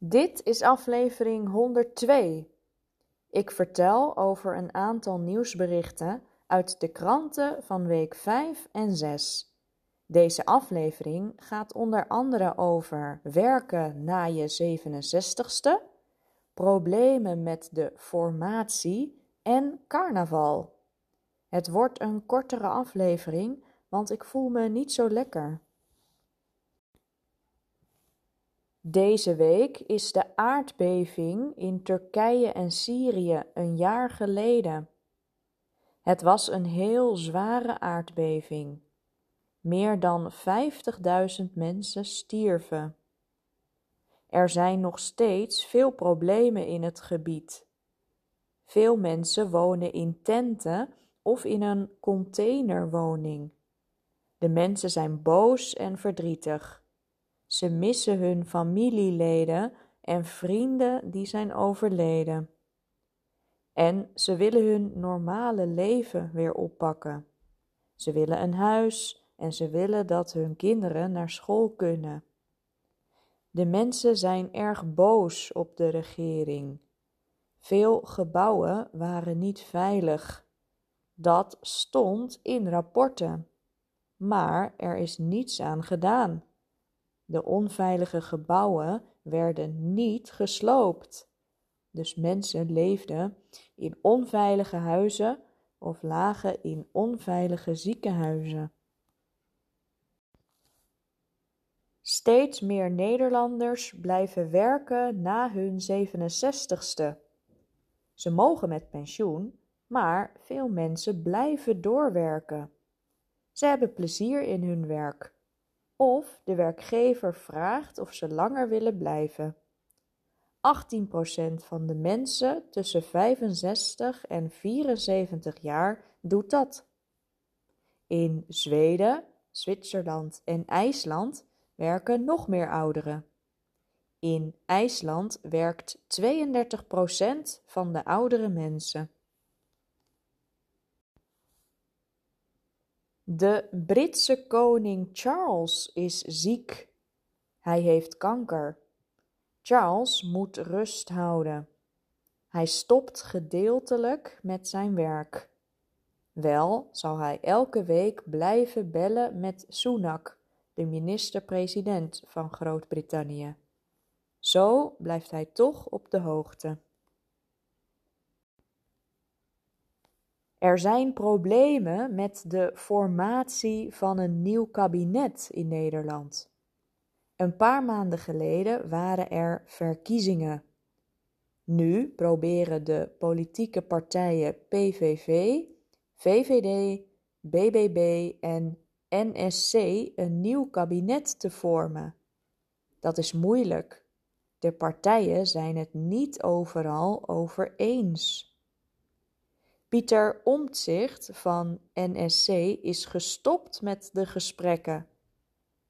Dit is aflevering 102. Ik vertel over een aantal nieuwsberichten uit de kranten van week 5 en 6. Deze aflevering gaat onder andere over werken na je 67ste, problemen met de formatie en carnaval. Het wordt een kortere aflevering, want ik voel me niet zo lekker. Deze week is de aardbeving in Turkije en Syrië een jaar geleden. Het was een heel zware aardbeving. Meer dan 50.000 mensen stierven. Er zijn nog steeds veel problemen in het gebied. Veel mensen wonen in tenten of in een containerwoning. De mensen zijn boos en verdrietig. Ze missen hun familieleden en vrienden die zijn overleden. En ze willen hun normale leven weer oppakken. Ze willen een huis en ze willen dat hun kinderen naar school kunnen. De mensen zijn erg boos op de regering. Veel gebouwen waren niet veilig. Dat stond in rapporten. Maar er is niets aan gedaan. De onveilige gebouwen werden niet gesloopt. Dus mensen leefden in onveilige huizen of lagen in onveilige ziekenhuizen. Steeds meer Nederlanders blijven werken na hun 67ste. Ze mogen met pensioen, maar veel mensen blijven doorwerken. Ze hebben plezier in hun werk of de werkgever vraagt of ze langer willen blijven. 18% van de mensen tussen 65 en 74 jaar doet dat. In Zweden, Zwitserland en IJsland werken nog meer ouderen. In IJsland werkt 32% van de oudere mensen. De Britse koning Charles is ziek. Hij heeft kanker. Charles moet rust houden. Hij stopt gedeeltelijk met zijn werk. Wel zal hij elke week blijven bellen met Sunak, de minister-president van Groot-Brittannië. Zo blijft hij toch op de hoogte. Er zijn problemen met de formatie van een nieuw kabinet in Nederland. Een paar maanden geleden waren er verkiezingen. Nu proberen de politieke partijen PVV, VVD, BBB en NSC een nieuw kabinet te vormen. Dat is moeilijk. De partijen zijn het niet overal over eens. Pieter Omtzigt van NSC is gestopt met de gesprekken.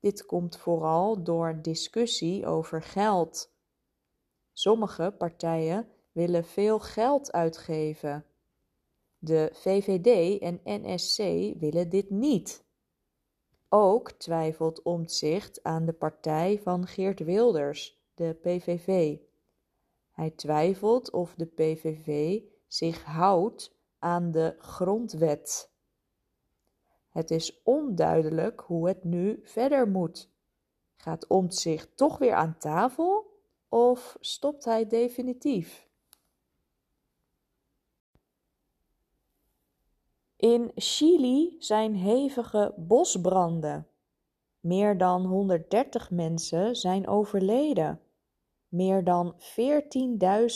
Dit komt vooral door discussie over geld. Sommige partijen willen veel geld uitgeven. De VVD en NSC willen dit niet. Ook twijfelt Omtzigt aan de partij van Geert Wilders, de PVV. Hij twijfelt of de PVV zich houdt aan de grondwet. Het is onduidelijk hoe het nu verder moet. Gaat Omtzigt toch weer aan tafel of stopt hij definitief? In Chili zijn hevige bosbranden. Meer dan 130 mensen zijn overleden. Meer dan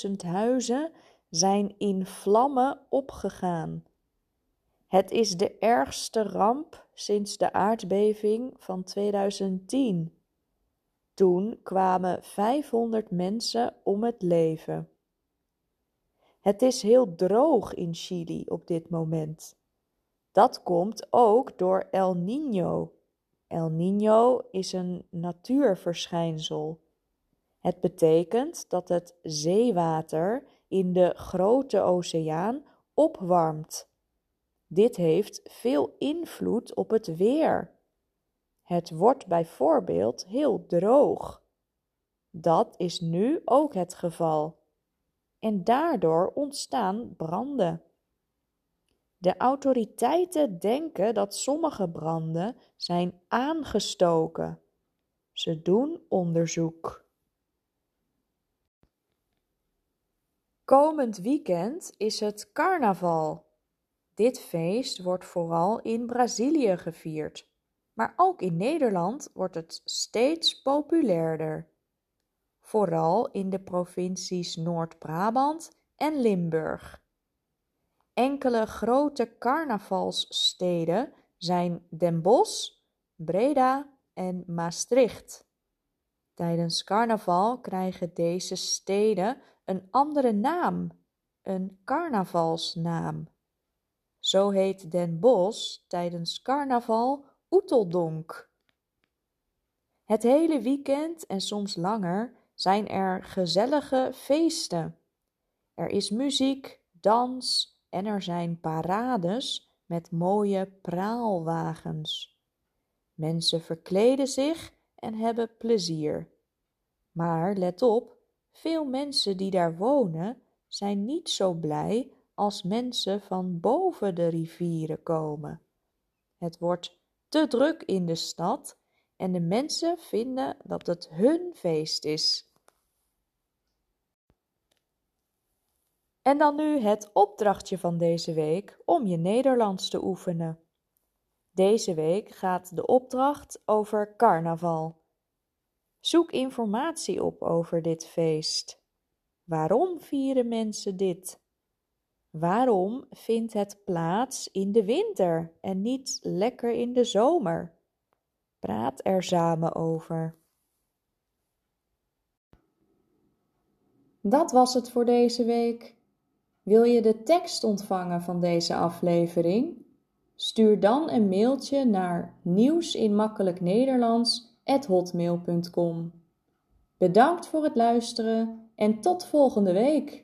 14.000 huizen zijn in vlammen opgegaan. Het is de ergste ramp sinds de aardbeving van 2010. Toen kwamen 500 mensen om het leven. Het is heel droog in Chili op dit moment. Dat komt ook door El Niño. El Niño is een natuurverschijnsel. Het betekent dat het zeewater in de grote oceaan opwarmt. Dit heeft veel invloed op het weer. Het wordt bijvoorbeeld heel droog. Dat is nu ook het geval. En daardoor ontstaan branden. De autoriteiten denken dat sommige branden zijn aangestoken. Ze doen onderzoek. Komend weekend is het carnaval. Dit feest wordt vooral in Brazilië gevierd, maar ook in Nederland wordt het steeds populairder. Vooral in de provincies Noord-Brabant en Limburg. Enkele grote carnavalssteden zijn Den Bosch, Breda en Maastricht. Tijdens carnaval krijgen deze steden een andere naam, een carnavalsnaam. Zo heet Den Bosch tijdens carnaval Oeteldonk. Het hele weekend en soms langer zijn er gezellige feesten. Er is muziek, dans en er zijn parades met mooie praalwagens. Mensen verkleden zich en hebben plezier. Maar let op, veel mensen die daar wonen zijn niet zo blij als mensen van boven de rivieren komen. Het wordt te druk in de stad en de mensen vinden dat het hun feest is. En dan nu het opdrachtje van deze week om je Nederlands te oefenen. Deze week gaat de opdracht over carnaval. Zoek informatie op over dit feest. Waarom vieren mensen dit? Waarom vindt het plaats in de winter en niet lekker in de zomer? Praat er samen over. Dat was het voor deze week. Wil je de tekst ontvangen van deze aflevering? Stuur dan een mailtje naar nieuwsinmakkelijknederlands@hotmail.com. Bedankt voor het luisteren en tot volgende week.